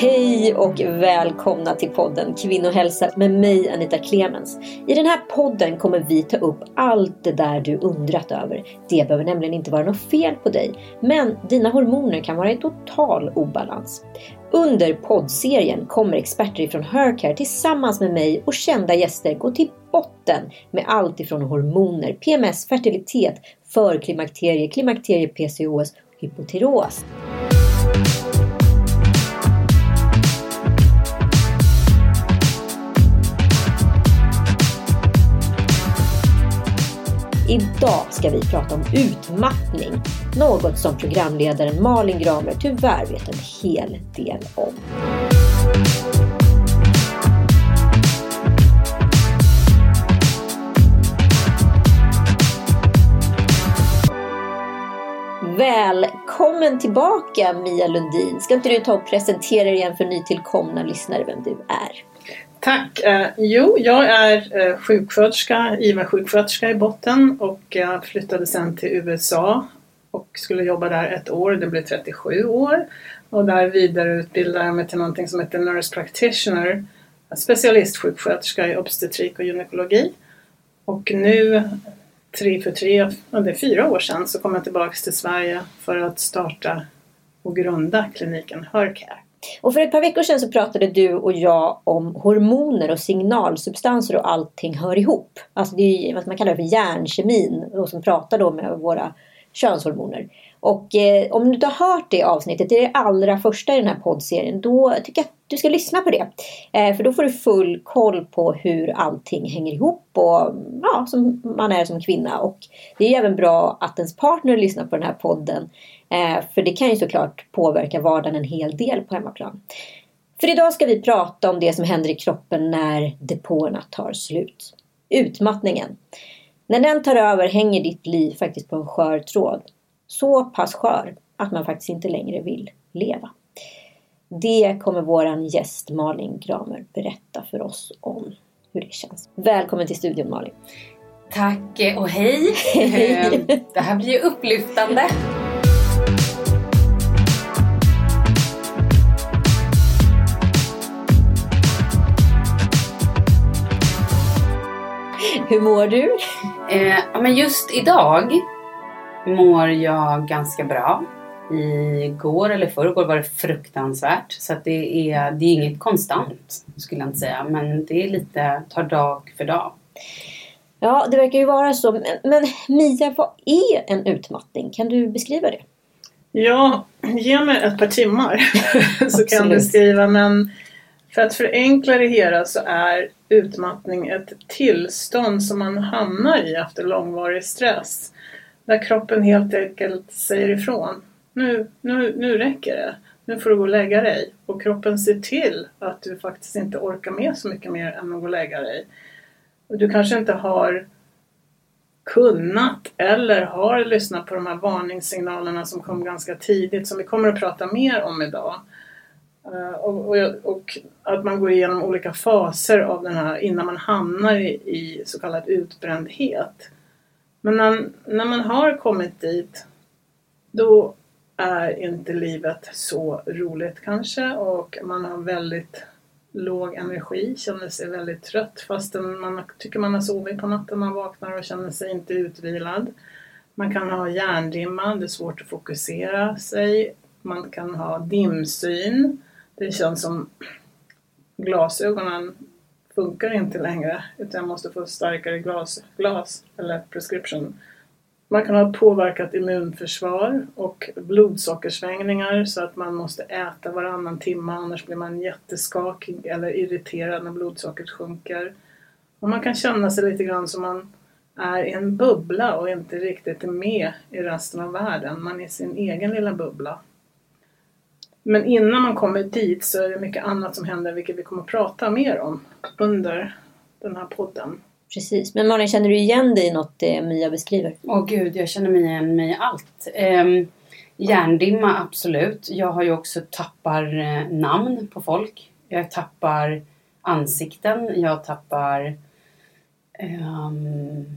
Hej och välkomna till podden Kvinnohälsa med mig Anita Clemens. I den här podden kommer vi ta upp allt det där du undrat över. Det behöver nämligen inte vara något fel på dig, men dina hormoner kan vara i total obalans. Under poddserien kommer experter ifrån Hercare tillsammans med mig och kända gäster gå till botten med allt ifrån hormoner, PMS, fertilitet, förklimakterie, klimakterie, PCOS och hypotyreos. Idag ska vi prata om utmattning. Något som programledaren Malin Gramer tyvärr vet en hel del om. Välkommen tillbaka Mia Lundin. Ska inte du ta och presentera dig igen för nytillkomna lyssnare vem du är? Tack! Eh, jo, jag är eh, sjuksköterska, IVA-sjuksköterska i botten och jag flyttade sen till USA och skulle jobba där ett år. Det blev 37 år. Och där vidareutbildade jag mig till någonting som heter Nurse Practitioner, specialistsjuksköterska i obstetrik och gynekologi. Och nu, tre för tre, det är fyra år sedan, så kom jag tillbaks till Sverige för att starta och grunda kliniken Hercare. Och för ett par veckor sedan så pratade du och jag om hormoner och signalsubstanser och allting hör ihop. Alltså det är vad man kallar för hjärnkemin och som pratar då med våra könshormoner. Och eh, om du inte har hört det avsnittet, det är det allra första i den här poddserien, då tycker jag att du ska lyssna på det. Eh, för då får du full koll på hur allting hänger ihop och ja, som man är som kvinna. Och det är ju även bra att ens partner lyssnar på den här podden. Eh, för det kan ju såklart påverka vardagen en hel del på hemmaplan. För idag ska vi prata om det som händer i kroppen när depåerna tar slut. Utmattningen. När den tar över hänger ditt liv faktiskt på en skör tråd. Så pass skör att man faktiskt inte längre vill leva. Det kommer våran gäst Malin Gramer berätta för oss om hur det känns. Välkommen till studion Malin! Tack och hej! Ehm, det här blir ju upplyftande. Hur mår du? Eh, ja, men just idag mår jag ganska bra. Igår eller förrgår var det fruktansvärt. Så att det, är, det är inget konstant skulle jag inte säga. Men det är lite, tar dag för dag. Ja, det verkar ju vara så. Men, men Mia, vad är en utmattning? Kan du beskriva det? Ja, ge mig ett par timmar så kan jag beskriva. Men för att förenkla det hela så är utmattning ett tillstånd som man hamnar i efter långvarig stress. Där kroppen helt enkelt säger ifrån. Nu, nu, nu räcker det. Nu får du gå och lägga dig. Och kroppen ser till att du faktiskt inte orkar med så mycket mer än att gå och lägga dig. Och du kanske inte har kunnat eller har lyssnat på de här varningssignalerna som kom ganska tidigt som vi kommer att prata mer om idag. Eh, och, och, och, att man går igenom olika faser av den här innan man hamnar i, i så kallad utbrändhet. Men när, när man har kommit dit då är inte livet så roligt kanske och man har väldigt låg energi, känner sig väldigt trött fastän man tycker man har sovit på natten, man vaknar och känner sig inte utvilad. Man kan ha hjärndimma, det är svårt att fokusera sig. Man kan ha dimsyn. Det känns som glasögonen funkar inte längre utan jag måste få starkare glas, glas eller prescription. Man kan ha påverkat immunförsvar och blodsockersvängningar så att man måste äta varannan timme annars blir man jätteskakig eller irriterad när blodsockret sjunker. Och man kan känna sig lite grann som man är i en bubbla och inte riktigt är med i resten av världen. Man är i sin egen lilla bubbla. Men innan man kommer dit så är det mycket annat som händer vilket vi kommer att prata mer om under den här podden. Precis. Men Malin, känner du igen dig i något det Mia beskriver? Åh gud, jag känner mig igen mig i allt. Um, hjärndimma, absolut. Jag har ju också tappar eh, namn på folk. Jag tappar ansikten. Jag tappar um,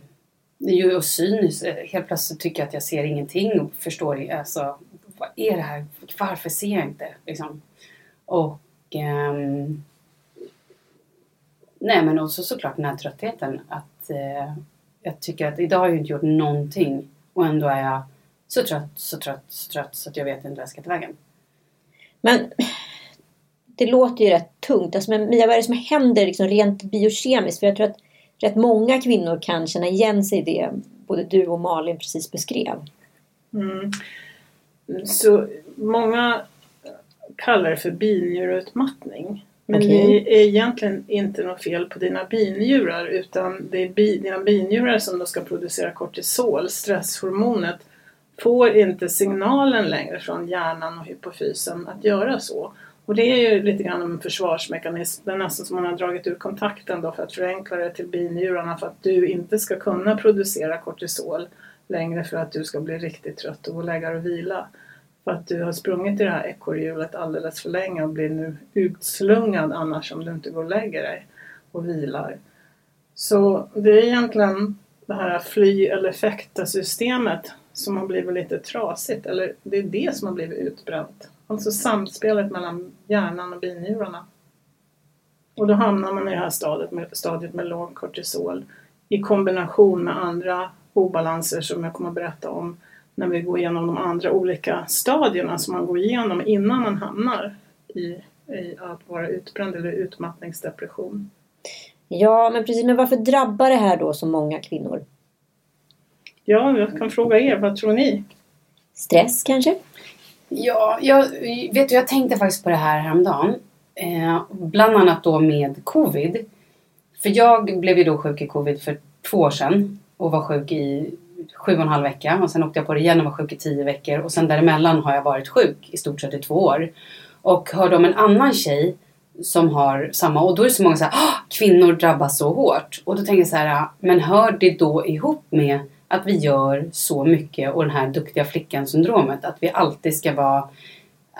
och syn. Helt plötsligt tycker jag att jag ser ingenting och förstår alltså, vad är det här? Varför ser jag inte? Liksom. Och ehm, nej men också såklart den här tröttheten. Att eh, jag tycker att idag har jag inte gjort någonting och ändå är jag så trött, så trött, så trött så att jag vet inte vad jag ska ta vägen. Men det låter ju rätt tungt. Alltså, men Mia, vad är det som händer liksom rent biokemiskt? För jag tror att rätt många kvinnor kan känna igen sig i det både du och Malin precis beskrev. Mm. Så många kallar det för binjureutmattning. Men Okej. det är egentligen inte något fel på dina binjurar utan det är bi, dina binjurar som då ska producera kortisol, stresshormonet, får inte signalen längre från hjärnan och hypofysen att göra så. Och det är ju lite grann en försvarsmekanism. Det är nästan som man har dragit ur kontakten då för att förenkla det till binjurarna för att du inte ska kunna producera kortisol längre för att du ska bli riktigt trött och gå och lägga dig och vila. För att du har sprungit i det här ekorrhjulet alldeles för länge och blir nu utslungad annars om du inte går och lägger dig och vilar. Så det är egentligen det här fly eller fäkta systemet som har blivit lite trasigt. Eller det är det som har blivit utbränt. Alltså samspelet mellan hjärnan och binjurarna. Och då hamnar man i det här stadiet med, stadiet med låg kortisol i kombination med andra obalanser som jag kommer att berätta om när vi går igenom de andra olika stadierna som man går igenom innan man hamnar i, i att vara utbränd eller utmattningsdepression. Ja, men precis. Men varför drabbar det här då så många kvinnor? Ja, jag kan fråga er, vad tror ni? Stress kanske? Ja, jag, vet du, jag tänkte faktiskt på det här häromdagen. Eh, bland annat då med covid. För jag blev ju då sjuk i covid för två år sedan och var sjuk i sju och en halv vecka och sen åkte jag på det igen och var sjuk i tio veckor och sen däremellan har jag varit sjuk i stort sett i två år. Och hörde om en annan tjej som har samma och då är det så många så här, "Ah, kvinnor drabbas så hårt. Och då tänker jag så här, men hör det då ihop med att vi gör så mycket och den här duktiga flickan syndromet. Att vi alltid ska vara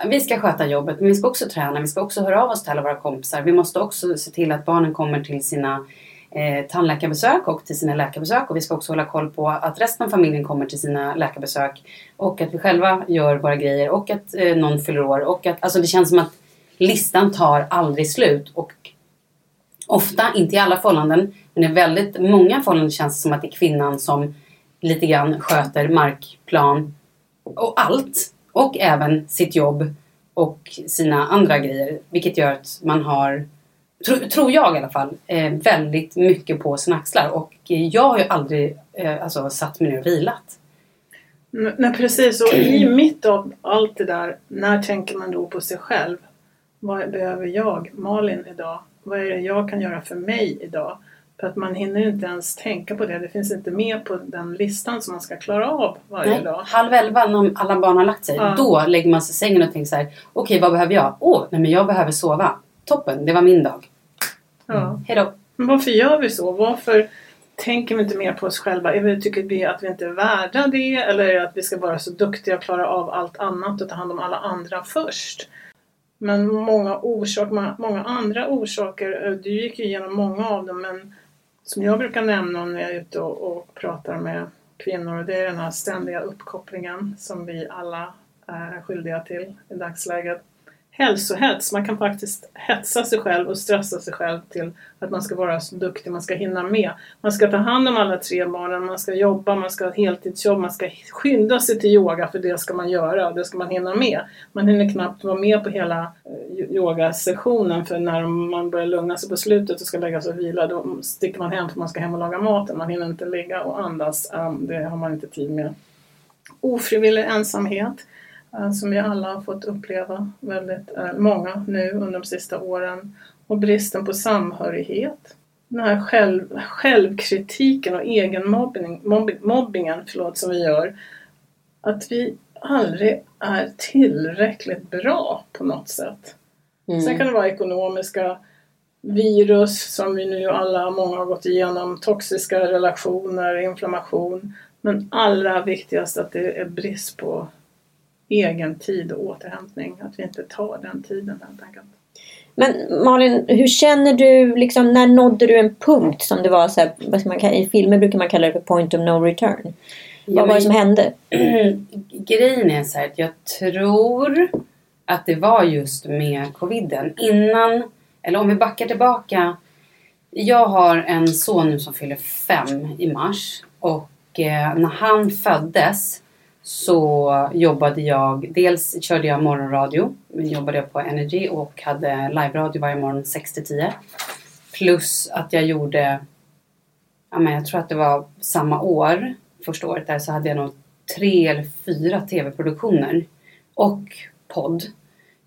vi ska sköta jobbet men vi ska också träna, vi ska också höra av oss till alla våra kompisar. Vi måste också se till att barnen kommer till sina eh, tandläkarbesök och till sina läkarbesök och vi ska också hålla koll på att resten av familjen kommer till sina läkarbesök och att vi själva gör våra grejer och att eh, någon fyller år och att alltså det känns som att listan tar aldrig slut och ofta, inte i alla förhållanden, men i väldigt många förhållanden känns det som att det är kvinnan som lite grann sköter markplan och allt. Och även sitt jobb och sina andra grejer. Vilket gör att man har, tro, tror jag i alla fall, eh, väldigt mycket på sina axlar. Och eh, jag har ju aldrig eh, alltså, satt mig ner och vilat. Nej precis, och i mitt av allt det där, när tänker man då på sig själv? Vad behöver jag, Malin, idag? Vad är det jag kan göra för mig idag? För att man hinner inte ens tänka på det. Det finns inte med på den listan som man ska klara av varje Nej, dag. halv elva när alla barn har lagt sig. Ja. Då lägger man sig i sängen och tänker så här. Okej, vad behöver jag? Åh, nej men jag behöver sova. Toppen, det var min dag. Ja. Hejdå. Men varför gör vi så? Varför tänker vi inte mer på oss själva? Är vi, tycker vi att vi inte är värda det? Eller är det att vi ska vara så duktiga och klara av allt annat och ta hand om alla andra först? Men många orsaker, många, andra orsaker, eh, du gick ju igenom många av dem, men som jag brukar nämna när jag är ute och, och pratar med kvinnor, det är den här ständiga uppkopplingen som vi alla är skyldiga till i dagsläget. Hälsohets, man kan faktiskt hetsa sig själv och stressa sig själv till att man ska vara så duktig, man ska hinna med. Man ska ta hand om alla tre barnen, man ska jobba, man ska ha heltidsjobb, man ska skynda sig till yoga för det ska man göra och det ska man hinna med. Man hinner knappt vara med på hela eh, yogasessionen för när man börjar lugna sig på slutet och ska lägga sig och vila då sticker man hem för man ska hem och laga maten. Man hinner inte ligga och andas, eh, det har man inte tid med. Ofrivillig ensamhet som vi alla har fått uppleva väldigt eh, många nu under de sista åren. Och bristen på samhörighet. Den här själv, självkritiken och egenmobbning, mobb- mobbingen förlåt, som vi gör. Att vi aldrig är tillräckligt bra på något sätt. Mm. Sen kan det vara ekonomiska virus som vi nu alla, många har gått igenom, toxiska relationer, inflammation. Men allra viktigast att det är brist på egen tid och återhämtning. Att vi inte tar den tiden helt enkelt. Men Malin, hur känner du, liksom, när nådde du en punkt som det var så här, vad ska man i filmer brukar man kalla det för point of no return. Ja, vad var det som hände? Grejen är så här att jag tror att det var just med coviden. Innan, eller om vi backar tillbaka. Jag har en son nu som fyller fem i mars. Och eh, när han föddes så jobbade jag, dels körde jag morgonradio, jobbade jag på Energy och hade live-radio varje morgon 6 till 10. Plus att jag gjorde, ja men jag tror att det var samma år, första året där, så hade jag nog tre eller fyra tv-produktioner. Och podd.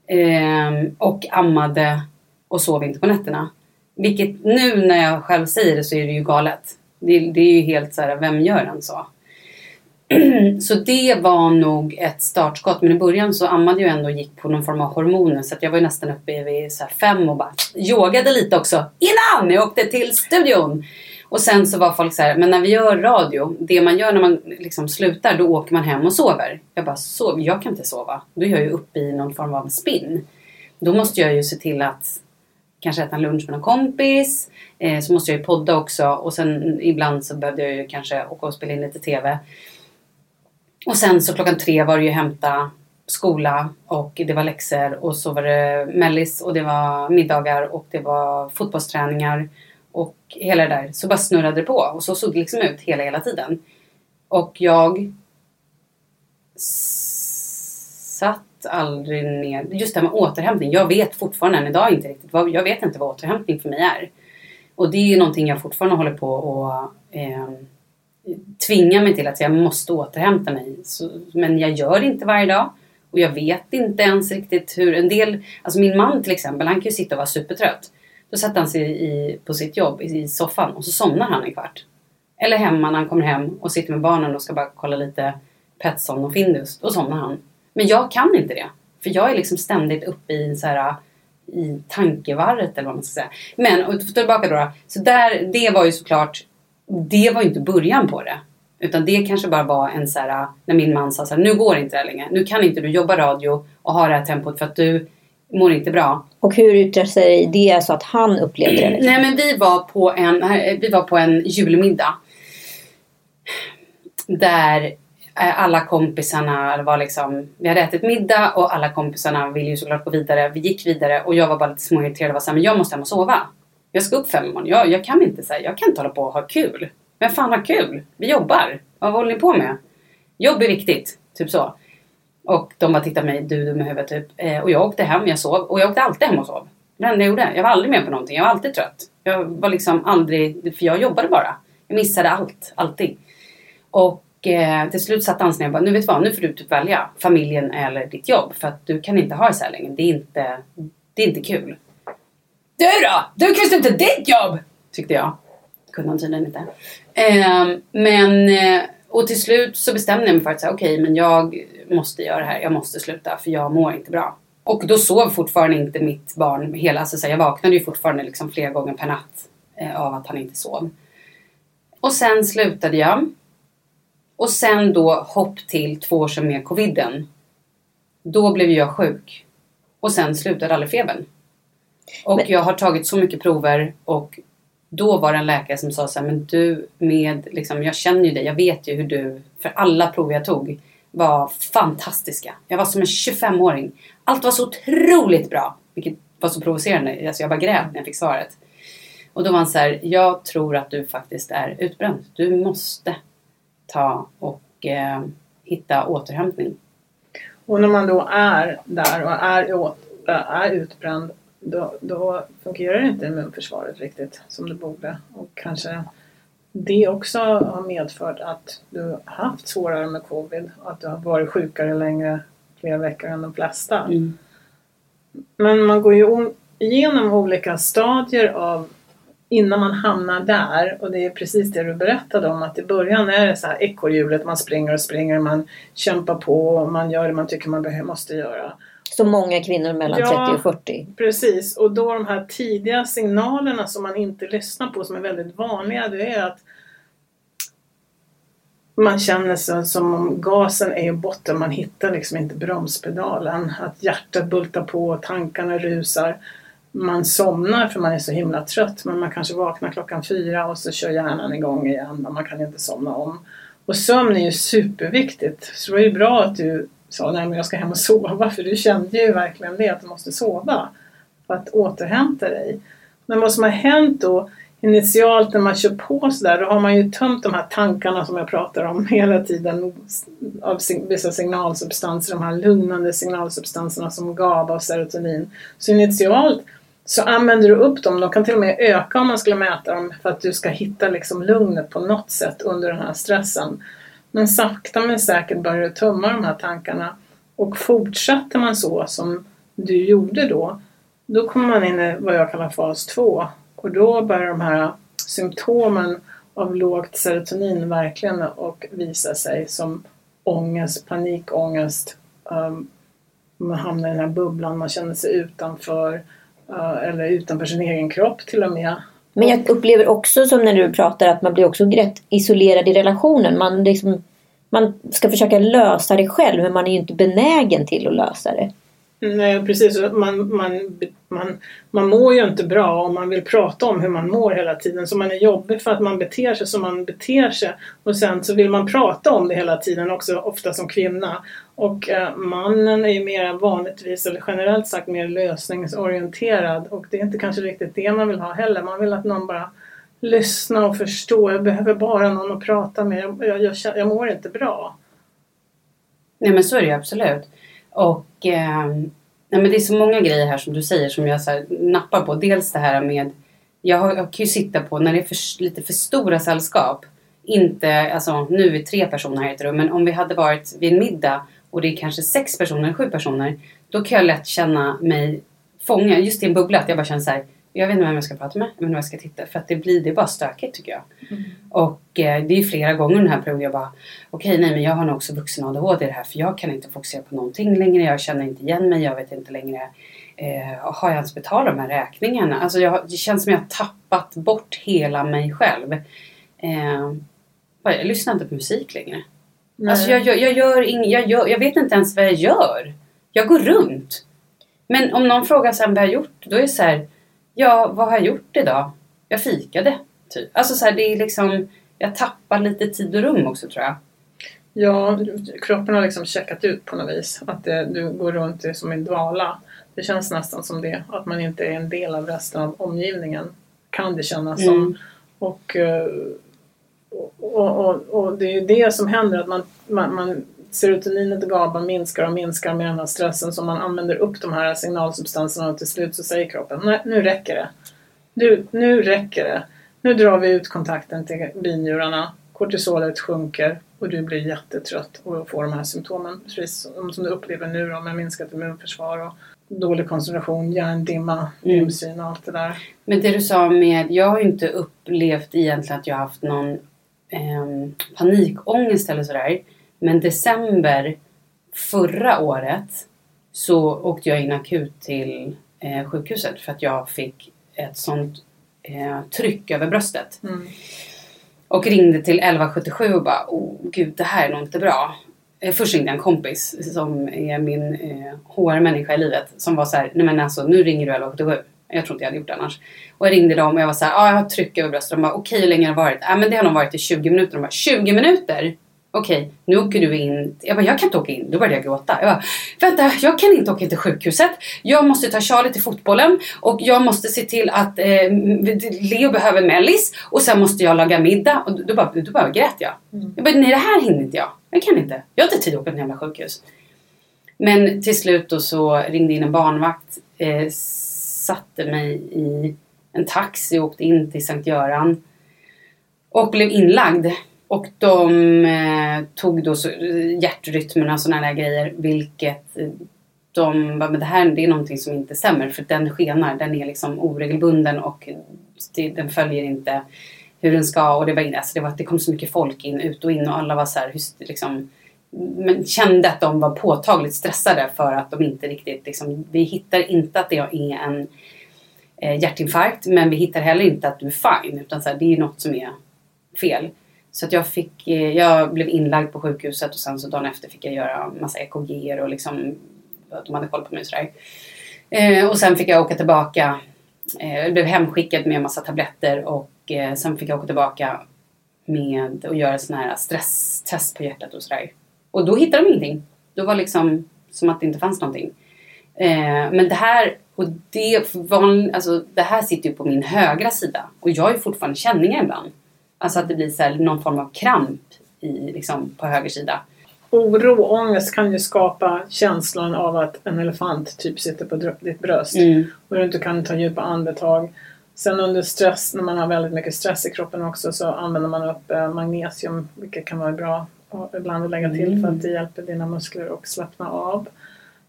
Ehm, och ammade och sov inte på nätterna. Vilket nu när jag själv säger det så är det ju galet. Det, det är ju helt så här, vem gör en så? så det var nog ett startskott. Men i början så ammade jag ändå och gick på någon form av hormoner. Så att jag var ju nästan uppe vid så fem och bara yogade lite också innan jag åkte till studion. Och sen så var folk så här, men när vi gör radio, det man gör när man liksom slutar, då åker man hem och sover. Jag bara, sov? Jag kan inte sova. Då är jag ju uppe i någon form av spinn. Då måste jag ju se till att kanske äta en lunch med någon kompis. Eh, så måste jag ju podda också och sen ibland så behövde jag ju kanske åka och spela in lite TV. Och sen så klockan tre var det ju hämta skola och det var läxor och så var det mellis och det var middagar och det var fotbollsträningar och hela det där. Så bara snurrade det på och så såg det liksom ut hela, hela tiden. Och jag satt aldrig ner. Just det här med återhämtning. Jag vet fortfarande än idag inte riktigt. Vad, jag vet inte vad återhämtning för mig är. Och det är ju någonting jag fortfarande håller på och eh, tvinga mig till att jag måste återhämta mig. Så, men jag gör det inte varje dag. Och jag vet inte ens riktigt hur en del, alltså min man till exempel, han kan ju sitta och vara supertrött. Då sätter han sig i, på sitt jobb i soffan och så somnar han en kvart. Eller hemma när han kommer hem och sitter med barnen och ska bara kolla lite Petson och Findus. Då somnar han. Men jag kan inte det. För jag är liksom ständigt uppe i så här i tankevarret eller vad man ska säga. Men, och tillbaka då. Så där, det var ju såklart det var ju inte början på det. Utan det kanske bara var en så här, när min man sa så här, nu går inte det längre. Nu kan inte du jobba radio och ha det här tempot för att du mår inte bra. Och hur yttrar sig det så att han upplevde det? Liksom? Nej men vi var på en, vi var på en julmiddag. Där alla kompisarna var liksom, vi hade ätit middag och alla kompisarna ville ju såklart gå vidare. Vi gick vidare och jag var bara lite småirriterad och var såhär, men jag måste hem och sova. Jag ska upp fem imorgon. Jag, jag kan inte säga, jag kan inte hålla på och ha kul. Men fan ha kul? Vi jobbar. Vad håller ni på med? Jobb är viktigt. Typ så. Och de bara tittade på mig, du dum i huvudet typ. Eh, och jag åkte hem, jag sov. Och jag åkte alltid hem och sov. Det enda jag gjorde. Jag var aldrig med på någonting. Jag var alltid trött. Jag var liksom aldrig, för jag jobbade bara. Jag missade allt, alltid. Och eh, till slut satt dansaren och bara, nu vet du vad, nu får du typ välja familjen eller ditt jobb. För att du kan inte ha det så här länge. Det är inte, det är inte kul. Du då? Du kan inte ditt jobb! Tyckte jag. Kunde han tydligen inte. Eh, men, eh, och till slut så bestämde jag mig för att säga okej, okay, men jag måste göra det här. Jag måste sluta för jag mår inte bra. Och då sov fortfarande inte mitt barn hela, alltså så jag vaknade ju fortfarande liksom flera gånger per natt eh, av att han inte sov. Och sen slutade jag. Och sen då hopp till två år sedan med coviden. Då blev jag sjuk. Och sen slutade aldrig febern. Och men... jag har tagit så mycket prover och då var det en läkare som sa så här, men du med, liksom, jag känner ju dig, jag vet ju hur du, för alla prover jag tog var fantastiska. Jag var som en 25-åring. Allt var så otroligt bra. Vilket var så provocerande. Alltså jag bara grät när jag fick svaret. Och då var han så här, jag tror att du faktiskt är utbränd. Du måste ta och eh, hitta återhämtning. Och när man då är där och är, är utbränd då, då fungerar inte immunförsvaret riktigt som det borde. Och kanske det också har medfört att du haft svårare med covid. Att du har varit sjukare längre, flera veckor än de flesta. Mm. Men man går ju igenom olika stadier av innan man hamnar där och det är precis det du berättade om att i början är det så här ekorrhjulet, man springer och springer, man kämpar på och man gör det man tycker man måste göra. Så många kvinnor mellan ja, 30 och 40. Precis, och då de här tidiga signalerna som man inte lyssnar på som är väldigt vanliga det är att man känner sig som om gasen är i botten, man hittar liksom inte bromspedalen. Att hjärtat bultar på, tankarna rusar. Man somnar för man är så himla trött men man kanske vaknar klockan fyra och så kör hjärnan igång igen och man kan inte somna om. Och sömn är ju superviktigt. Så det är ju bra att du sa nej men jag ska hem och sova för du kände ju verkligen det att du måste sova för att återhämta dig. Men vad som har hänt då initialt när man kör på sådär, då har man ju tömt de här tankarna som jag pratar om hela tiden av vissa signalsubstanser, de här lugnande signalsubstanserna som GABA och serotonin. Så initialt så använder du upp dem, de kan till och med öka om man skulle mäta dem för att du ska hitta liksom lugnet på något sätt under den här stressen. Men sakta men säkert börjar du tömma de här tankarna och fortsatte man så som du gjorde då, då kommer man in i vad jag kallar fas 2 och då börjar de här symptomen av lågt serotonin verkligen och visa sig som ångest, panikångest. Um, man hamnar i den här bubblan, man känner sig utanför uh, eller utanför sin egen kropp till och med. Men jag upplever också som när du pratar att man blir också rätt isolerad i relationen. Man, liksom, man ska försöka lösa det själv men man är ju inte benägen till att lösa det. Nej precis, man, man, man, man mår ju inte bra om man vill prata om hur man mår hela tiden. Så man är jobbig för att man beter sig som man beter sig. Och sen så vill man prata om det hela tiden också, ofta som kvinna. Och eh, mannen är ju mer vanligtvis, eller generellt sagt, mer lösningsorienterad. Och det är inte kanske riktigt det man vill ha heller. Man vill att någon bara lyssnar och förstår. Jag behöver bara någon att prata med. Jag, jag, jag, jag mår inte bra. Nej men så är det ju absolut. Och eh, nej, men det är så många grejer här som du säger som jag så här, nappar på. Dels det här med, jag, har, jag kan ju sitta på när det är för, lite för stora sällskap. Inte, alltså nu är vi tre personer här i ett rum, men om vi hade varit vid en middag och det är kanske sex personer, sju personer. Då kan jag lätt känna mig fånga, just i en bubbla, att jag bara känner så här, jag vet inte vem jag ska prata med, vad jag ska titta. För att det blir det är bara stökigt tycker jag. Mm. Och eh, det är flera gånger den här perioden jag bara Okej okay, nej men jag har nog också vuxen ADHD i det här för jag kan inte fokusera på någonting längre. Jag känner inte igen mig. Jag vet inte längre eh, Har jag ens betalat de här räkningarna? Alltså jag, det känns som jag har tappat bort hela mig själv. Eh, jag lyssnar inte på musik längre. Nej. Alltså jag, jag, jag gör ing, jag, gör, jag vet inte ens vad jag gör. Jag går runt. Men om någon frågar sen vad jag har gjort, då är det så här, Ja, vad har jag gjort idag? Jag fikade. Typ. Alltså så här, det är liksom, jag tappar lite tid och rum också tror jag. Ja, kroppen har liksom checkat ut på något vis. Att det, du går runt som i dvala. Det känns nästan som det. Att man inte är en del av resten av omgivningen. Kan det kännas mm. som. Och, eh, och, och, och, det är ju det som händer. Att man, man, man serotoninet och GABA minskar och minskar med den här stressen som man använder upp de här signalsubstanserna och till slut så säger kroppen nej, nu räcker det. Nu, nu räcker det. Nu drar vi ut kontakten till binjurarna. Kortisolet sjunker och du blir jättetrött och får de här symptomen. Precis som du upplever nu då, med minskat immunförsvar och dålig koncentration, hjärndimma, mm. och allt det där. Men det du sa med, jag har inte upplevt egentligen att jag haft någon eh, panikångest eller sådär. Men december förra året så åkte jag in akut till eh, sjukhuset för att jag fick ett sånt eh, tryck över bröstet. Mm. Och ringde till 1177 och bara oh gud det här är nog inte bra. Eh, först ringde en kompis som är min eh, HR-människa i livet som var så här, nej men alltså nu ringer du 1177. Jag tror inte jag hade gjort det annars. Och jag ringde dem och jag var så här, ja ah, jag har tryck över bröstet. De bara okej okay, hur länge har det varit? Ja ah, men det har nog varit i 20 minuter. De bara 20 minuter? Okej, okay, nu åker du in. Jag bara, jag kan inte åka in. Då började jag gråta. Jag bara, vänta, jag kan inte åka in till sjukhuset. Jag måste ta Charlie till fotbollen och jag måste se till att eh, Leo behöver mellis och sen måste jag laga middag. Och då bara, då bara grät jag. Mm. Jag bara, nej det här hinner inte jag. Jag kan inte. Jag har inte tid att åka till jävla sjukhus. Men till slut då så ringde in en barnvakt, eh, satte mig i en taxi och åkte in till Sankt Göran och blev inlagd. Och de eh, tog då så, och sådana där grejer vilket eh, de bara, men det här det är någonting som inte stämmer för den skenar, den är liksom oregelbunden och det, den följer inte hur den ska och det var, alltså det, var, det kom så mycket folk in, ut och in och alla var så här, liksom, men kände att de var påtagligt stressade för att de inte riktigt liksom, vi hittar inte att det är en eh, hjärtinfarkt men vi hittar heller inte att du är fine utan så här, det är något som är fel. Så att jag fick, eh, jag blev inlagd på sjukhuset och sen så dagen efter fick jag göra massa EKG och liksom, de hade koll på mig och sådär. Eh, och sen fick jag åka tillbaka, eh, jag blev hemskickad med massa tabletter och eh, sen fick jag åka tillbaka med att göra sådana här stresstest på hjärtat och sådär. Och då hittade de ingenting. Då var liksom som att det inte fanns någonting. Eh, men det här, och det, van, alltså, det här sitter ju på min högra sida. Och jag har ju fortfarande känningar ibland. Alltså att det blir så här, någon form av kramp i, liksom, på höger sida. Oro och ångest kan ju skapa känslan av att en elefant typ sitter på ditt bröst Mm. och du inte kan ta djupa andetag. Sen under stress, när man har väldigt mycket stress i kroppen också, så använder man upp eh, magnesium, vilket kan vara bra ibland att lägga till för att det hjälper dina muskler att slappna av.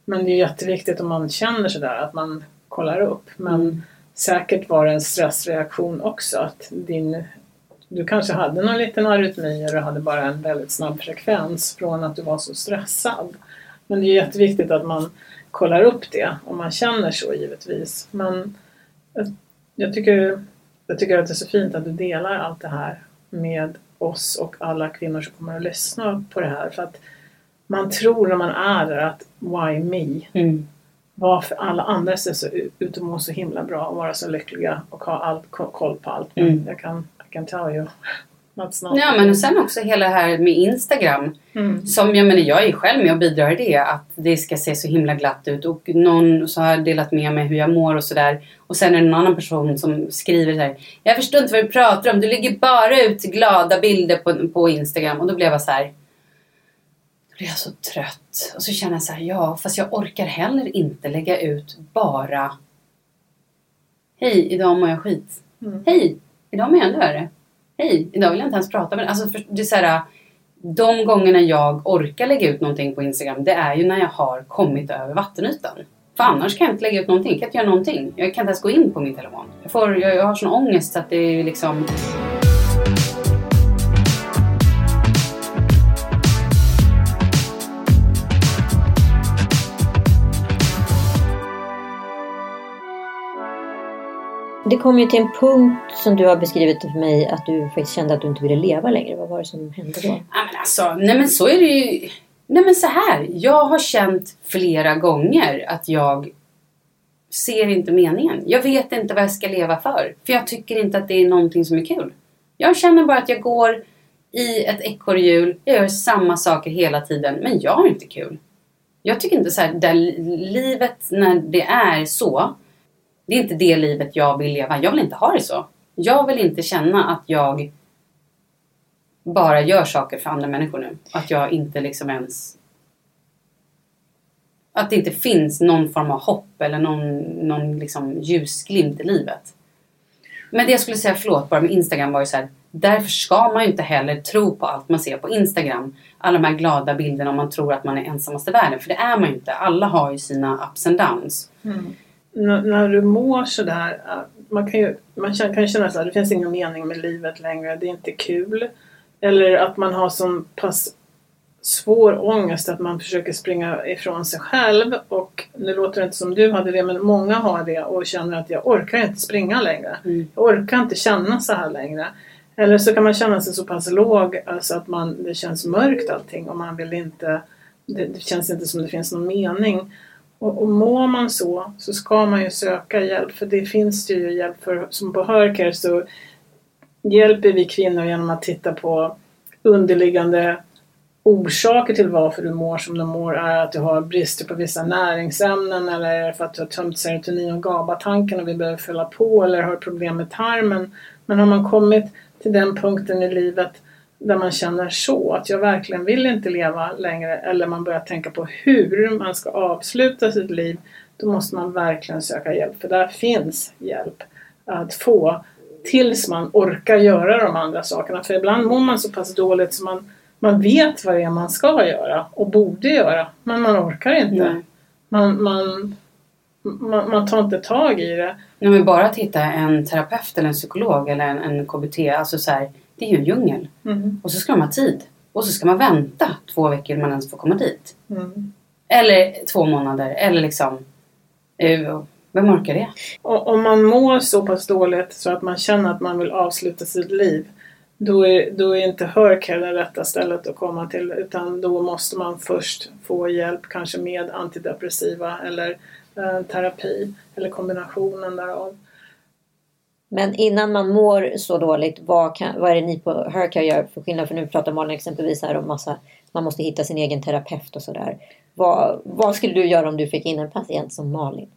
Men det är jätteviktigt om man känner sådär att man kollar upp. Men Mm. säkert var det en stressreaktion också. Att din, du kanske hade någon liten arytmi och du hade bara en väldigt snabb frekvens från att du var så stressad. Men det är jätteviktigt att man kollar upp det om man känner så givetvis. Men jag, tycker, jag tycker att det är så fint att du delar allt det här med oss och alla kvinnor som kommer att lyssna på det här. För att man tror när man är där att why me? Mm. Varför alla andra ser så ut och mår så himla bra och vara så lyckliga och ha koll på allt. Men Mm. jag kan Can tell you. That's not Ja men och sen också hela det här med Instagram. Mm. Som jag menar, jag är själv med och bidrar i det. Att det ska se så himla glatt ut. Och någon så har jag delat med mig hur jag mår och sådär. Och sen är det en annan person som skriver så här. Jag förstår inte vad du pratar om. Du lägger bara ut glada bilder på, på Instagram. Och då blev jag så här. Blir jag så trött. Och så känner jag så här. Ja, fast jag orkar heller inte lägga ut bara. Hej, idag mår jag skit. Mm. Hej, idag menar jag ännu värre. Hej, idag vill jag inte ens prata med dig. Alltså, för, det är så här, de gångerna jag orkar lägga ut någonting på Instagram, det är ju när jag har kommit över vattenytan. För annars kan jag inte lägga ut någonting. Jag kan inte göra någonting. Jag kan inte ens gå in på min telefon. Jag, får, jag, jag har sån ångest så att det är liksom... Det kom ju till en punkt som du har beskrivit för mig att du faktiskt kände att du inte ville leva längre. Vad var det som hände då? Ja, men alltså, nej men så är det ju. Nej men så här. Jag har känt flera gånger att jag ser inte meningen. Jag vet inte vad jag ska leva för. För jag tycker inte att det är någonting som är kul. Jag känner bara att jag går i ett ekorrhjul. Jag gör samma saker hela tiden. Men jag har inte kul. Jag tycker inte så här, där livet när det är så. Det är inte det livet jag vill leva. Jag vill inte ha det så. Jag vill inte känna att jag bara gör saker för andra människor nu. Att jag inte liksom ens... Att det inte finns någon form av hopp eller någon, någon liksom ljusglimt i livet. Men det jag skulle säga, förlåt, bara med Instagram var ju så här. Därför ska man ju inte heller tro på allt man ser på Instagram. Alla de här glada bilderna om man tror att man är ensamast i världen. För det är man ju inte. Alla har ju sina ups and downs. Mm. När du mår sådär, man kan ju man kan ju känna här, det finns ingen mening med livet längre, det är inte kul. Eller att man har sån pass svår ångest att man försöker springa ifrån sig själv. Och nu låter det inte som du hade det, men många har det och känner att jag orkar inte springa längre. Mm. Jag orkar inte känna så här längre. Eller så kan man känna sig så pass låg alltså att man, det känns mörkt allting och man vill inte, det, det känns inte som det finns någon mening. Och, och mår man så, så ska man ju söka hjälp. För det finns det ju hjälp för. Som på Hörker så hjälper vi kvinnor genom att titta på underliggande orsaker till varför du mår som du mår. Är att du har brister på vissa näringsämnen eller är det för att du har tömt serotonin och GABA-tanken och vi behöver fylla på eller har problem med tarmen. Men har man kommit till den punkten i livet där man känner så, att jag verkligen vill inte leva längre eller man börjar tänka på hur man ska avsluta sitt liv, då måste man verkligen söka hjälp. För där finns hjälp att få tills man orkar göra de andra sakerna. För ibland mår man så pass dåligt så man, man vet vad det är man ska göra och borde göra, men man orkar inte. Nej. Man, man, man, man tar inte tag i det. Nej, men bara att hitta en terapeut eller en psykolog eller en, en KBT. Alltså så här, det är ju en djungel. Mm. Och så ska de ha tid. Och så ska man vänta två veckor innan man ens får komma dit. Mm. Eller två månader. Eller liksom... eh, Vem orkar det? Och om man mår så pass dåligt så att man känner att man vill avsluta sitt liv då är, då är inte Hörcare det rätta stället att komma till utan då måste man först få hjälp kanske med antidepressiva eller eh, terapi eller kombinationen därav. Men innan man mår så dåligt, vad, kan, vad är det ni på Hercare gör för skillnad? För nu pratar Malin exempelvis här om massa, man måste hitta sin egen terapeut och sådär. Vad, vad skulle du göra om du fick in en patient som Malin?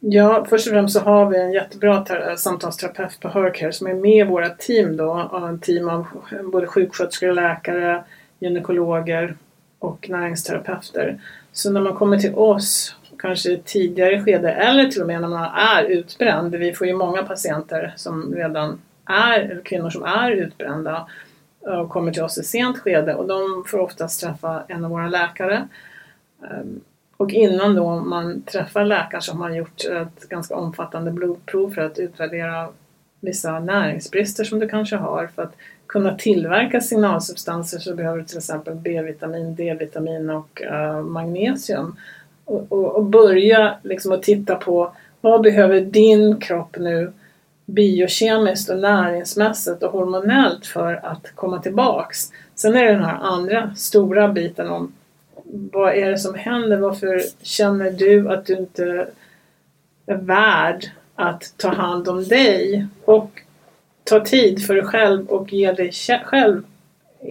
Ja, först och främst så har vi en jättebra samtalsterapeut på Hercare som är med i våra team då. En team av både sjuksköterskor, läkare, gynekologer och näringsterapeuter. Så när man kommer till oss, kanske i tidigare skede eller till och med när man är utbränd. Vi får ju många patienter som redan är, eller kvinnor som är utbrända och kommer till oss i sent skede och de får oftast träffa en av våra läkare. Ehm, och innan då man träffar läkaren så har man gjort ett ganska omfattande blodprov för att utvärdera vissa näringsbrister som du kanske har. För att kunna tillverka signalsubstanser så behöver du till exempel B-vitamin, D-vitamin och uh, magnesium. Och, och, och, börja liksom att titta på vad behöver din kropp nu biokemiskt och näringsmässigt och hormonellt för att komma tillbaks. Sen är det den här andra stora biten om vad är det som händer? Varför känner du att du inte är värd att ta hand om dig? Och ta tid för dig själv och ge dig själv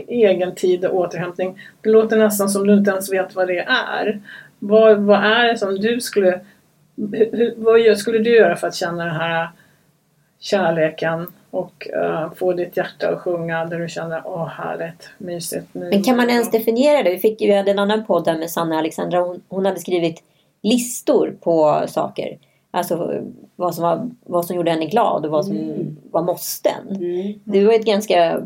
egen tid och återhämtning. Det låter nästan som du inte ens vet vad det är. Vad, vad är det som du skulle... Hur, vad skulle du göra för att känna den här kärleken och uh, få ditt hjärta att sjunga där du känner åh härligt, mysigt. Nu. Men kan man ens definiera det? Vi, fick, vi hade en annan podd där med Sanna Alexandra. Hon, hon hade skrivit listor på saker. Alltså vad som, var, vad som gjorde henne glad och vad som mm. var måsten. Mm. Det var ett ganska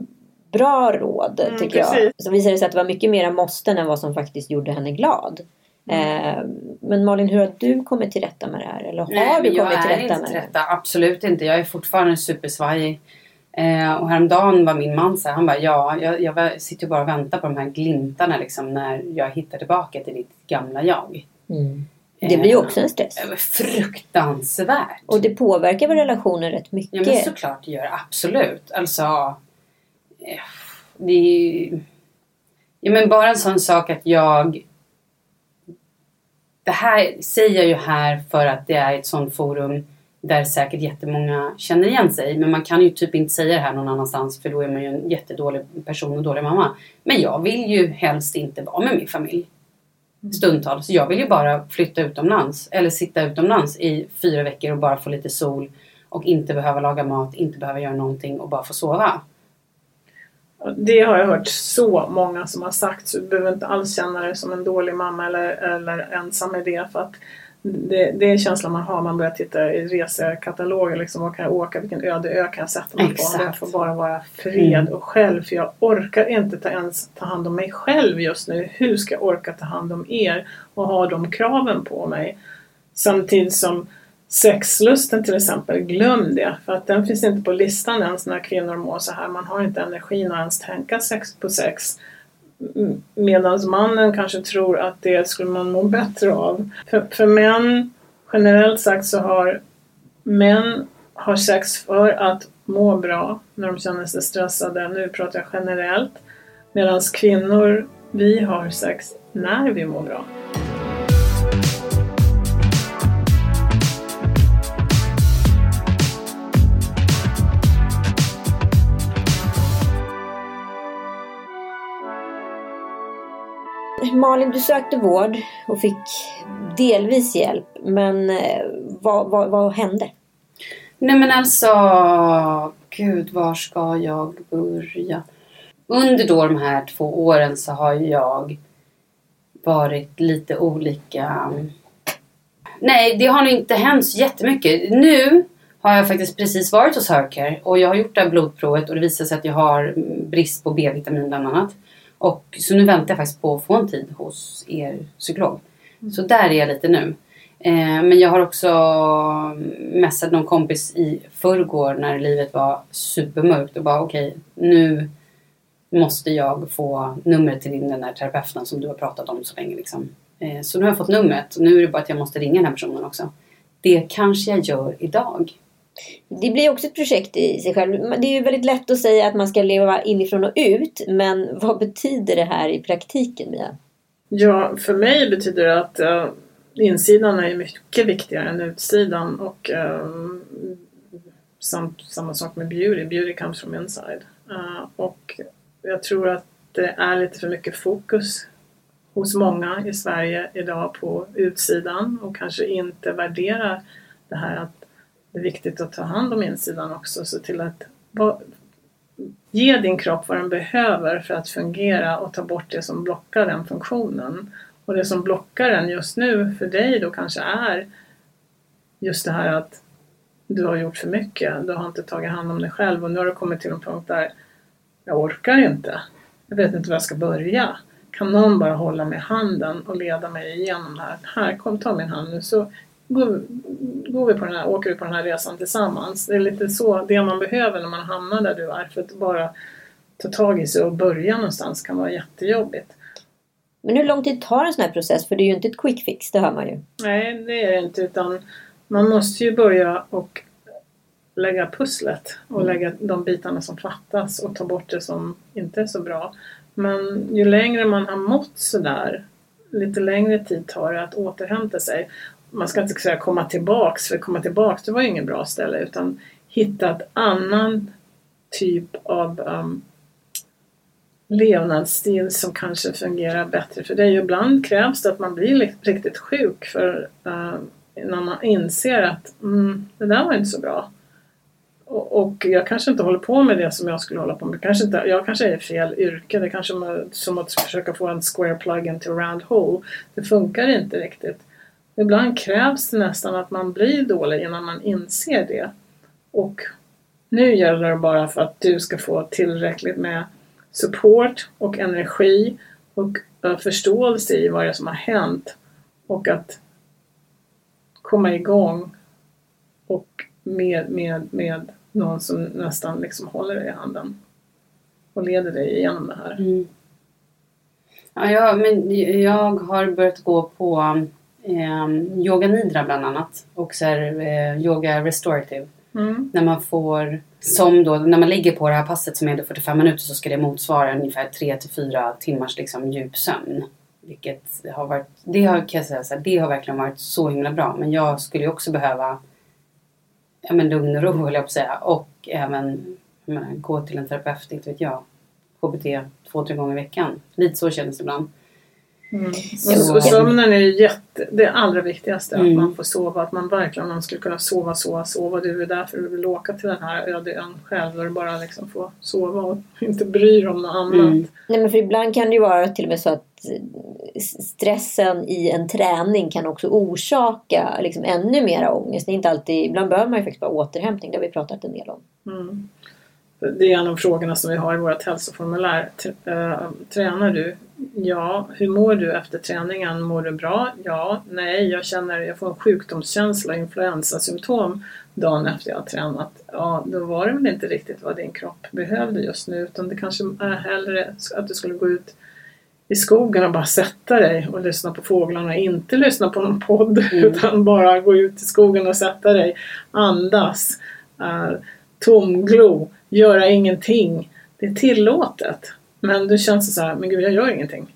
bra råd mm, tycker precis. jag. Så visade det sig att det var mycket mer måsten än vad som faktiskt gjorde henne glad. Mm. Eh, men Malin, hur har du kommit till rätta med det här? Eller har Nej, du kommit till rätta med det? Rätta. Absolut inte. Jag är fortfarande supersvajig. Eh, och häromdagen var min man så här, han bara ja, jag, jag sitter bara och väntar på de här glimtarna liksom när jag hittar tillbaka till ditt gamla jag. Mm. Det blir ju också en stress. Eh, fruktansvärt. Och det påverkar väl relationen rätt mycket? Ja men såklart det gör. Absolut. Alltså. Eh, det är ju... Ja men bara en sån sak att jag det här säger jag ju här för att det är ett sånt forum där säkert jättemånga känner igen sig. Men man kan ju typ inte säga det här någon annanstans för då är man ju en jättedålig person och dålig mamma. Men jag vill ju helst inte vara med min familj stundtals. Jag vill ju bara flytta utomlands eller sitta utomlands i fyra veckor och bara få lite sol och inte behöva laga mat, inte behöva göra någonting och bara få sova. Det har jag hört så många som har sagt så du behöver inte alls känna dig som en dålig mamma eller, eller ensam i det för att det, det är känslan man har man börjar titta i resekataloger liksom, vad kan jag åka, vilken öde ö kan jag sätta mig på? Jag får bara vara fred mm. och själv för jag orkar inte ta, ens ta hand om mig själv just nu. Hur ska jag orka ta hand om er och ha de kraven på mig? Samtidigt som Sexlusten till exempel, glöm det. För att den finns inte på listan ens när kvinnor mår så här. Man har inte energin att ens tänka sex på sex. Medan mannen kanske tror att det skulle man må bättre av. För, för män, generellt sagt så har män har sex för att må bra när de känner sig stressade. Nu pratar jag generellt. Medan kvinnor, vi har sex när vi mår bra. Malin, du sökte vård och fick delvis hjälp. Men eh, vad, vad, vad hände? Nej men alltså, gud var ska jag börja? Under då de här två åren så har jag varit lite olika. Nej, det har nog inte hänt så jättemycket. Nu har jag faktiskt precis varit hos Hercare och jag har gjort det här blodprovet och det visar sig att jag har brist på B-vitamin bland annat. Och, så nu väntar jag faktiskt på att få en tid hos er psykolog. Mm. Så där är jag lite nu. Eh, men jag har också messat någon kompis i förrgår när livet var supermörkt och bara okej, okay, nu måste jag få numret till din den där terapeuten som du har pratat om så länge. Liksom. Eh, så nu har jag fått numret och nu är det bara att jag måste ringa den här personen också. Det kanske jag gör idag. Det blir också ett projekt i sig själv. Det är ju väldigt lätt att säga att man ska leva inifrån och ut. Men vad betyder det här i praktiken, Mia? Ja, för mig betyder det att uh, insidan är mycket viktigare än utsidan. Och uh, samt samma sak med beauty. Beauty comes from inside. Uh, och jag tror att det är lite för mycket fokus hos många i Sverige idag på utsidan och kanske inte värderar det här att det är viktigt att ta hand om insidan också. Se till att ge din kropp vad den behöver för att fungera och ta bort det som blockar den funktionen. Och det som blockar den just nu för dig då kanske är just det här att du har gjort för mycket. Du har inte tagit hand om dig själv och nu har du kommit till en punkt där jag orkar inte. Jag vet inte var jag ska börja. Kan någon bara hålla mig i handen och leda mig igenom det här? Här, kom ta min hand nu så går, går vi på den här, åker vi på den här resan tillsammans. Det är lite så det man behöver när man hamnar där du är. För att bara ta tag i sig och börja någonstans kan vara jättejobbigt. Men hur lång tid tar en sån här process? För det är ju inte ett quick fix, det hör man ju. Nej, det är det inte. Utan man måste ju börja och lägga pusslet och mm. lägga de bitarna som fattas och ta bort det som inte är så bra. Men ju längre man har mått sådär, lite längre tid tar det att återhämta sig. Man ska inte säga komma tillbaks, för komma tillbaks det var ju ingen bra ställe, utan hitta ett annan typ av um, levnadsstil som kanske fungerar bättre för dig. Ibland krävs det att man blir riktigt sjuk för uh, när man inser att mm, det där var inte så bra. Och, jag kanske inte håller på med det som jag skulle hålla på med. Kanske inte, jag kanske är i fel yrke. Det kanske är som att försöka få en square plug into a round hole. Det funkar inte riktigt. Ibland krävs det nästan att man blir dålig innan man inser det. Och nu gäller det bara för att du ska få tillräckligt med support och energi och eh, förståelse i vad det är som har hänt och att komma igång och med, med, med någon som nästan liksom håller dig i handen och leder dig igenom det här. Mm. Ja, jag, men jag har börjat gå på eh, yoga nidra bland annat och så här, eh, yoga restorative. Mm. När man får, som då, när man ligger på det här passet som är 45 minuter så ska det motsvara ungefär 3 till 4 timmars liksom, djup sömn. Vilket har varit, det har, kan jag säga, så här, det har verkligen varit så himla bra. Men jag skulle ju också behöva ja, men lugn och ro höll jag på att säga. Och även menar, gå till en terapeut, inte vet jag. KBT två, tre gånger i veckan. Lite så känns det ibland. Mm. Och sömnen är ju jätte, det allra viktigaste. Mm. Att man får sova. Att man verkligen man skulle kunna sova, sova, sova. Du är därför du vill åka till den här öde ön själv. Du bara liksom får sova och inte bryr dig om något annat. Mm. Nej men för ibland kan det ju vara till och med så att stressen i en träning kan också orsaka liksom ännu mera ångest. Det är inte alltid, ibland behöver man ju faktiskt bara återhämtning. Det har vi pratat en del om. Mm. Det är en av frågorna som vi har i vårt hälsoformulär. Eh, tränar du? Ja. Hur mår du efter träningen? Mår du bra? Ja. Nej, jag känner jag får en sjukdomskänsla, influensasymptom dagen efter jag har tränat. Ja, då var det väl inte riktigt vad din kropp behövde just nu utan det kanske är hellre att du skulle gå ut i skogen och bara sätta dig och lyssna på fåglarna. Inte lyssna på någon podd mm. utan bara gå ut i skogen och sätta dig. Andas. Tomglo. Göra ingenting. Det är tillåtet. Men du känns så här, men gud jag gör ingenting.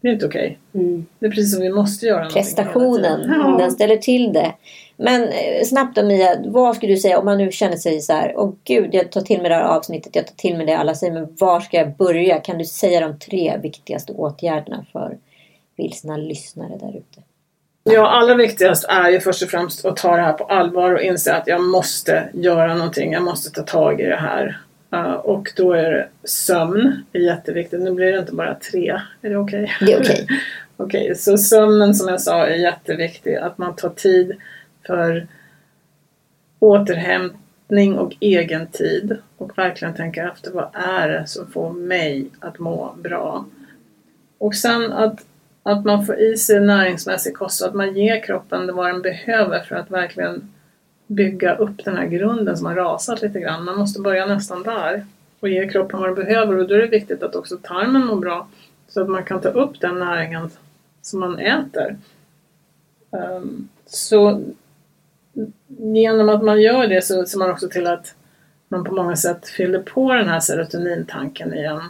Det är inte okej. Okay. Mm. Det är precis som vi måste göra Prestationen, ja. den ställer till det. Men eh, snabbt då Mia, vad skulle du säga om man nu känner sig så här, åh gud jag tar till mig det här avsnittet, jag tar till mig det alla säger, men var ska jag börja? Kan du säga de tre viktigaste åtgärderna för vilsna lyssnare där ute? Ja, allra viktigast är ju först och främst att ta det här på allvar och inse att jag måste göra någonting, jag måste ta tag i det här. Uh, och då är det sömn, är jätteviktigt. Nu blir det inte bara tre, är det okej? Okay? Det är okej. Okay. okej, okay, så sömnen som jag sa är jätteviktig, att man tar tid för återhämtning och egen tid och verkligen tänka efter vad är det som får mig att må bra. Och sen att, att man får i sig näringsmässig kost och att man ger kroppen vad den behöver för att verkligen bygga upp den här grunden som har rasat lite grann. Man måste börja nästan där och ge kroppen vad den behöver och då är det viktigt att också tarmen mår bra så att man kan ta upp den näringen som man äter. Ehm, så genom att man gör det så ser man också till att man på många sätt fyller på den här serotonintanken igen.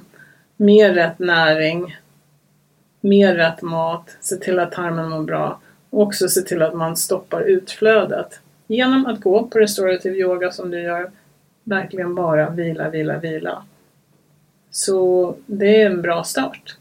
med rätt näring, mer rätt mat, se till att tarmen mår bra och också se till att man stoppar utflödet. genom att gå på restorative yoga som du gör, verkligen bara vila, vila, vila. Så det är en bra start.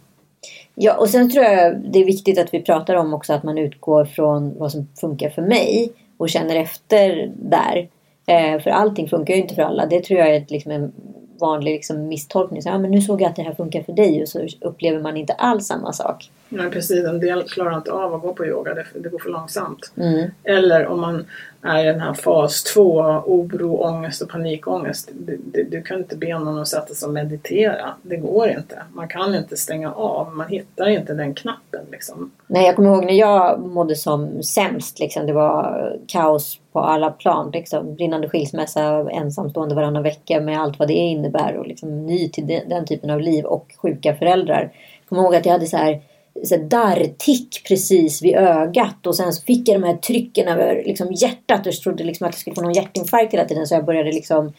Ja, och sen tror jag det är viktigt att vi pratar om också att man utgår från vad som funkar för mig och känner efter där. Eh, för allting funkar ju inte för alla. Det tror jag är liksom en vanlig liksom misstolkning. Så, ja, men nu såg jag att det här funkar för dig och så upplever man inte alls samma sak. Nej precis, en del klarar inte av att gå på yoga, det, det går för långsamt. Mm. Eller om man är i den här fas 2, oro, ångest och panikångest. Du, du, du kan inte be någon att sätta sig och meditera. Det går inte. Man kan inte stänga av. Man hittar inte den knappen. Liksom. Nej, jag kommer ihåg när jag mådde som sämst. Liksom, det var kaos på alla plan. Liksom. Brinnande skilsmässa, ensamstående varannan vecka med allt vad det innebär. Och liksom, ny till den, den typen av liv och sjuka föräldrar. Jag kommer ihåg att jag hade så här så darrtick precis vid ögat och sen så fick jag de här trycken över liksom hjärtat och trodde liksom att jag skulle få någon hjärtinfarkt hela tiden så jag började liksom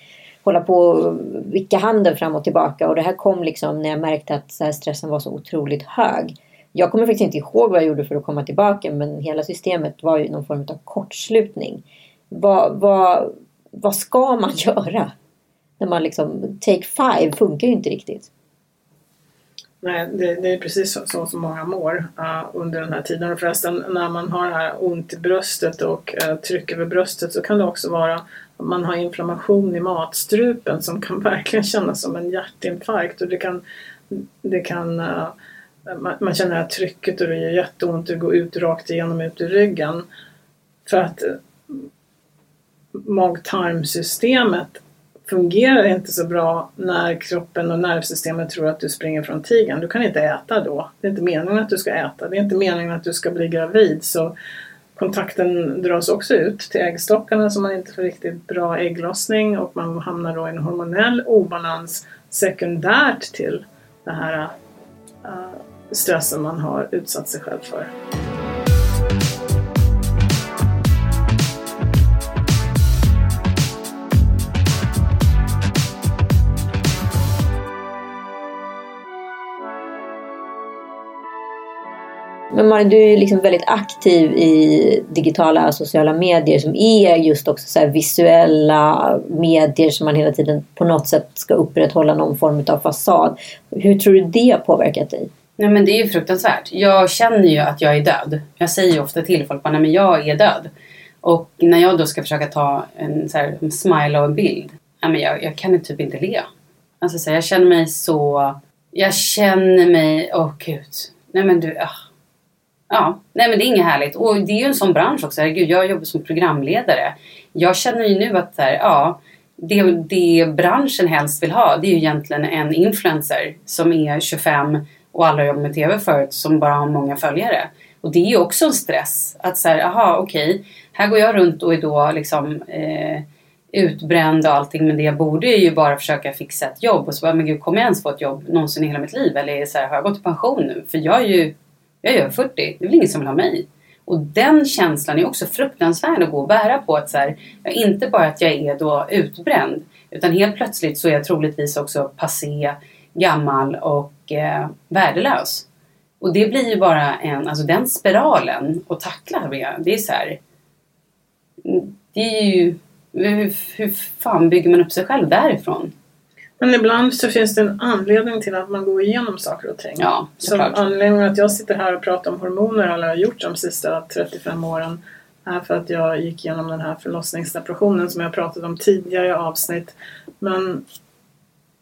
hålla på och vicka handen fram och tillbaka och det här kom liksom när jag märkte att så stressen var så otroligt hög. Jag kommer faktiskt inte ihåg vad jag gjorde för att komma tillbaka men hela systemet var ju någon form av kortslutning. Vad, vad, vad ska man göra? När man liksom, take five funkar ju inte riktigt. Nej, det, det, är precis så, så som många mår uh, under den här tiden. Och förresten, när man har det här ont i bröstet och uh, tryck över bröstet så kan det också vara att man har inflammation i matstrupen som kan verkligen kännas som en hjärtinfarkt. Och det kan, det kan, eh, uh, man, man, känner det här trycket och det gör jätteont. Det går ut rakt igenom ut i ryggen. För att mag-tarmsystemet fungerar inte så bra när kroppen och nervsystemet tror att du springer från tigern. Du kan inte äta då. Det är inte meningen att du ska äta. Det är inte meningen att du ska bli gravid. Så kontakten dras också ut till äggstockarna så man inte får riktigt bra ägglossning och man hamnar då i en hormonell obalans sekundärt till den här uh, stressen man har utsatt sig själv för. Men Malin, du är ju liksom väldigt aktiv i digitala sociala medier som är just också så visuella medier som man hela tiden på något sätt ska upprätthålla någon form av fasad. Hur tror du det har påverkat dig? Nej men det är ju fruktansvärt. Jag känner ju att jag är död. Jag säger ju ofta till folk att jag är död. Och när jag då ska försöka ta en, så här, en smile och en bild. Nej, men jag, jag kan typ inte le. Alltså, så här, jag känner mig så... Jag känner mig... Åh oh, gud. Nej men du... Oh Ja, nej men det är inget härligt. Och det är ju en sån bransch också. Herregud, jag jobbar som programledare. Jag känner ju nu att här, ja, det, det branschen helst vill ha det är ju egentligen en influencer som är 25 och alla jobbat med TV förut som bara har många följare. Och det är ju också en stress. Att så här, aha okej, okay, här går jag runt och är då liksom eh, utbränd och allting men det jag borde är ju bara försöka fixa ett jobb och så bara, men gud kommer jag ens få ett jobb någonsin i hela mitt liv? Eller så här, har jag gått i pension nu? För jag är ju jag är över 40, det är väl ingen som vill ha mig. Och den känslan är också fruktansvärd att gå och bära på. Att så här, inte bara att jag är då utbränd utan helt plötsligt så är jag troligtvis också passé, gammal och eh, värdelös. Och det blir ju bara en, alltså den spiralen att tackla det är så här, mm, Det är ju, hur, hur fan bygger man upp sig själv därifrån? Men ibland så finns det en anledning till att man går igenom saker och ting. Ja, Som anledningen att jag sitter här och pratar om hormoner har jag gjort de sista 35 åren är för att jag gick igenom den här förlossningsdepressionen som jag pratat om tidigare i avsnitt. Men,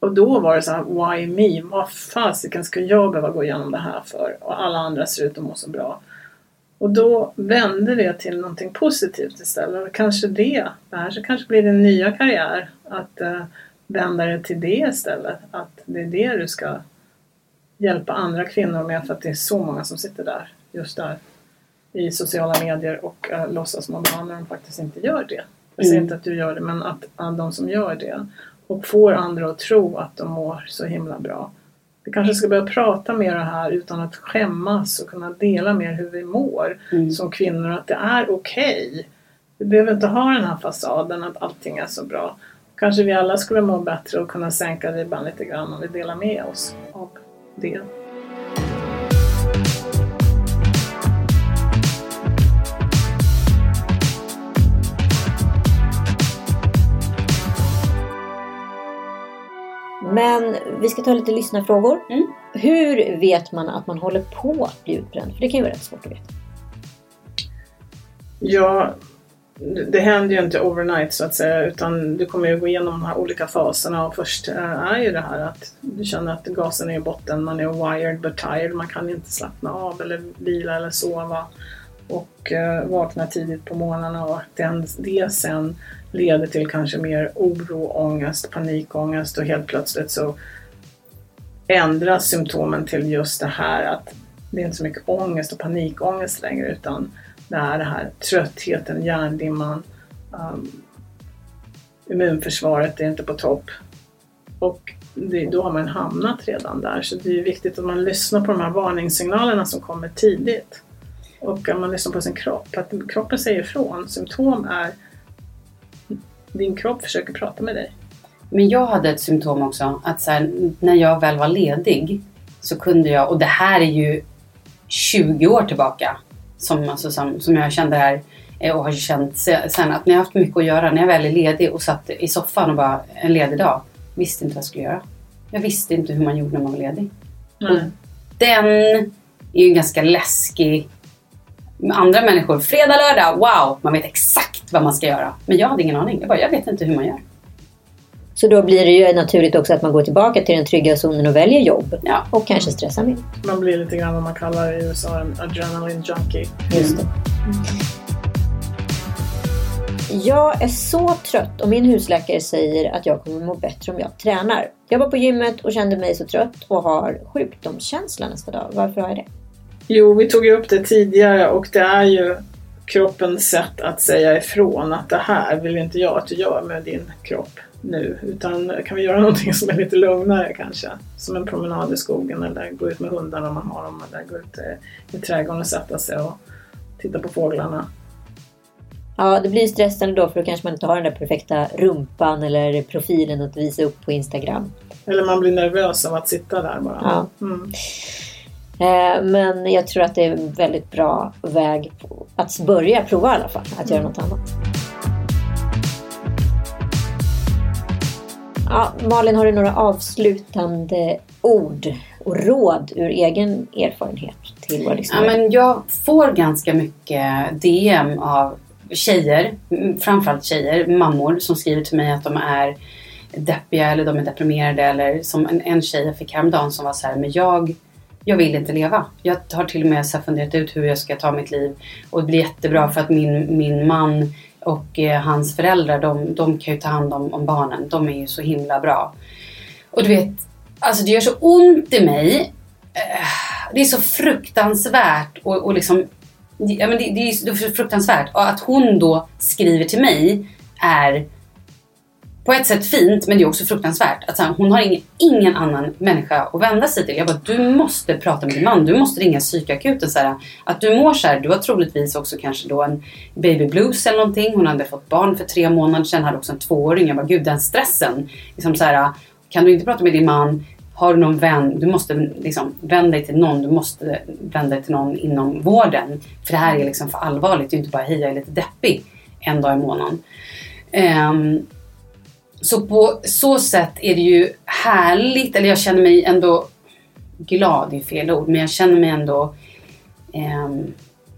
och då var det så här, why me? Vad fasiken ska jag behöva gå igenom det här för? Och alla andra ser ut att må så bra. Och då vände det till någonting positivt istället. Kanske det. Det här så kanske blir din nya karriär. Att uh, vända det till det istället. Att det är det du ska hjälpa andra kvinnor med för att det är så många som sitter där, just där i sociala medier och uh, låtsas må bra när de faktiskt inte gör det. Jag säger mm. inte att du gör det, men att, att de som gör det och får andra att tro att de mår så himla bra. Vi kanske ska börja prata mer det här utan att skämmas och kunna dela mer hur vi mår mm. som kvinnor. Att det är okej. Okay. Vi behöver inte ha den här fasaden att allting är så bra kanske vi alla skulle må bättre och kunna sänka ribban lite grann om vi delar med oss av det. Men vi ska ta lite lyssnarfrågor. Mm. Hur vet man att man håller på att bli utbränd? För det kan ju vara rätt svårt att veta. Ja, det händer ju inte overnight så att säga utan du kommer ju gå igenom de här olika faserna. Och först eh, är ju det här att du känner att gasen är i botten, man är wired but tired, man kan inte slappna av eller vila eller sova. Och eh, vakna tidigt på morgnarna och att den, det sen leder till kanske mer oro, ångest, panikångest och helt plötsligt så ändras symptomen till just det här att det är inte så mycket ångest och panikångest längre utan det är det här tröttheten, hjärndimman, um, ehm, immunförsvaret är inte på topp. Och det, då har man hamnat redan där. Så det är viktigt att man lyssnar på de här varningssignalerna som kommer tidigt. Och att man lyssnar på sin kropp. Att kroppen säger ifrån. Symptom är din kropp försöker prata med dig. Men jag hade ett symptom också. Att så här, när jag väl var ledig så kunde jag, och det här är ju 20 år tillbaka som, alltså, som, som jag kände här eh, och har känt se- sen att när jag har haft mycket att göra, när jag väl är ledig och satt i soffan och bara en ledig dag, visste inte vad jag skulle göra. Jag visste inte hur man gjorde när man var ledig. Nej. Den är ju ganska läskig. Med andra människor, fredag, lördag, wow! Man vet exakt vad man ska göra. Men jag hade ingen aning. Jag bara, jag vet inte hur man gör. Så då blir det ju naturligt också att man går tillbaka till den trygga zonen och väljer jobb. Ja. Och kanske stressar mer. Man blir lite grann vad man kallar i USA en adrenaline junkie. Just det. Jag är så trött och min husläkare säger att jag kommer må bättre om jag tränar. Jag var på gymmet och kände mig så trött och har sjukdomskänsla nästa dag. Varför har jag det? Jo, vi tog ju upp det tidigare och det är ju kroppens sätt att säga ifrån att det här vill inte jag att du gör med din kropp nu. Utan kan vi göra någonting som är lite lugnare kanske? Som en promenad i skogen eller gå ut med hundarna om man har dem eller gå ut eh, i trädgården och sätta sig och titta på fåglarna. Ja, det blir stressande då för då kanske man inte har den där perfekta rumpan eller profilen att visa upp på Instagram. Eller man blir nervös av att sitta där bara. Ja. Mm. Eh, Men jag tror att det är en väldigt bra väg att börja prova i alla fall. Att göra något annat. Ja, Malin, har du några avslutande ord och råd ur egen erfarenhet till våra Ja, lyssnare? men jag får ganska mycket DM av tjejer, mm, framförallt tjejer, mammor som skriver till mig att de är deppiga eller de är deprimerade eller som en, en tjej jag fick häromdagen som var så här, men jag, jag vill inte leva. Jag har till och med så funderat ut hur jag ska ta mitt liv och det blir jättebra för att min, min man och eh, hans föräldrar, de, de kan ju ta hand om, om barnen. De är ju så himla bra. Och du vet, alltså det gör så ont i mig. Eh, det är så fruktansvärt och, och liksom Ja, men det, det är så fruktansvärt. Och att hon då skriver till mig är på ett sätt fint, men det är också fruktansvärt. Att så här, hon har ingen, ingen annan människa att vända sig till. Jag bara, du måste prata med din man. Du måste ringa psykakuten. Så här, att du mår så här, du har troligtvis också kanske då en baby blues eller någonting. Hon hade fått barn för tre månader sedan, hade också en tvååring. Jag bara, gud den stressen. Liksom så här, kan du inte prata med din man? Har du någon vän? Du måste liksom vända dig till någon. Du måste vända dig till någon inom vården. För det här är liksom för allvarligt. Det är inte bara, hej jag är lite deppig en dag i månaden. Um, så på så sätt är det ju härligt, eller jag känner mig ändå glad, är fel ord, men jag känner mig ändå ehm,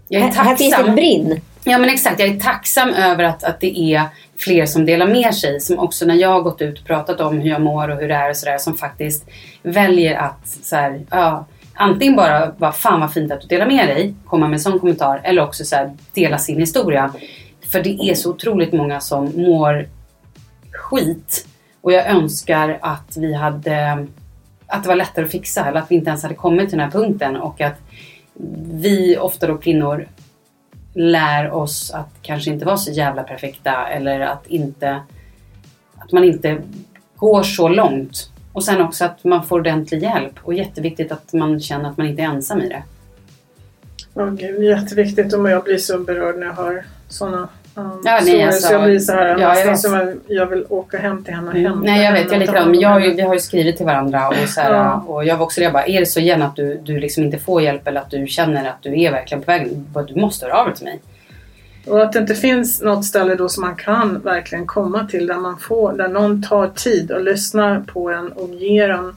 jag är här, här finns det tacksam. brinn. Ja men exakt, jag är tacksam över att, att det är fler som delar med sig. Som också när jag har gått ut och pratat om hur jag mår och hur det är och sådär. Som faktiskt väljer att så här, ja, antingen bara, vad fan vad fint att du delar med dig. Komma med en sån kommentar. Eller också så här, dela sin historia. För det är så otroligt många som mår skit. Och jag önskar att vi hade att det var lättare att fixa eller att vi inte ens hade kommit till den här punkten och att vi, ofta då kvinnor, lär oss att kanske inte vara så jävla perfekta eller att inte att man inte går så långt. Och sen också att man får ordentlig hjälp och jätteviktigt att man känner att man inte är ensam i det. Oh, gud, jätteviktigt och jag blir så berörd när jag hör sådana um, Ja, nej, stories. alltså, så jag blir så här, ja, jag som jag, jag vill åka hem till henne och hämta Nej jag vet, jag är och ta likadan. hand Men jag har ju, henne. vi har ju skrivit till varandra och, så här, Ja. och jag var också det bara, är det så igen att du, du liksom inte får hjälp eller att du känner att du är verkligen på väg, du måste höra av dig till mig. Och att det inte finns något ställe då som man kan verkligen komma till där man får, där någon tar tid och lyssnar på en och ger en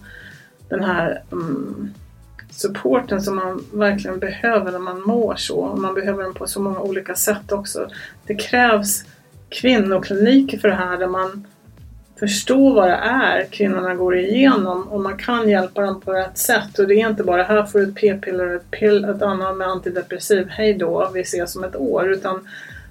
den här um, supporten som man verkligen behöver när man mår så. Och man behöver den på så många olika sätt också. Det krävs kvinnokliniker för det här där man förstår vad det är kvinnorna går igenom och man kan hjälpa dem på rätt sätt. Och det är inte bara här får du ett p-piller och ett, pill, ett annat med antidepressiv, hej då, vi ses om ett år. Utan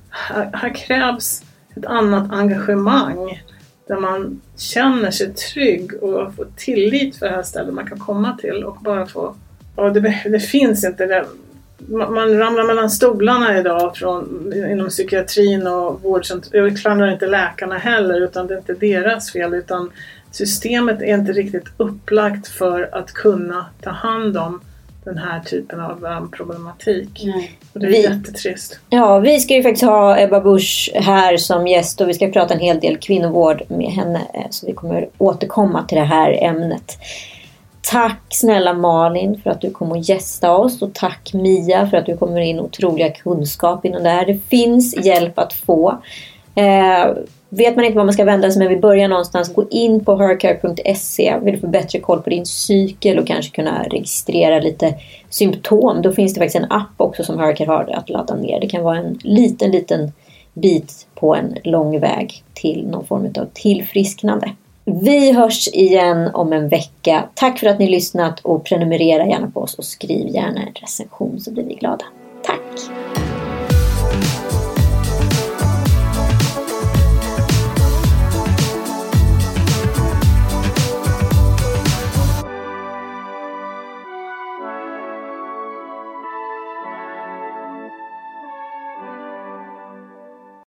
här, här krävs ett annat engagemang där man känner sig trygg och får tillit för det här stället man kan komma till och bara få... Ja, det, det finns inte. Det, man ramlar mellan stolarna idag från, inom psykiatrin och vårdcentralen. Jag klandrar inte läkarna heller utan det är inte deras fel utan systemet är inte riktigt upplagt för att kunna ta hand om den här typen av um, problematik. Nej. Och det är vi, jättetrist. Ja, vi ska ju faktiskt ha Ebba Busch här som gäst och vi ska prata en hel del kvinnovård med henne. Eh, så vi kommer återkomma till det här ämnet. Tack snälla Malin för att du kom och gästa oss och tack Mia för att du kommer in otroliga kunskap inom det här. Det finns hjälp att få. Eh, vet man inte var man ska vända sig men vi börjar någonstans. Gå in på hercare.se. Vill du få bättre koll på din cykel och kanske kunna registrera lite symptom. Då finns det faktiskt en app också som Hercare har att ladda ner. Det kan vara en liten, liten bit på en lång väg till någon form av tillfrisknande. Vi hörs igen om en vecka. Tack för att ni lyssnat och prenumerera gärna på oss och skriv gärna en recension så blir vi glada. Tack!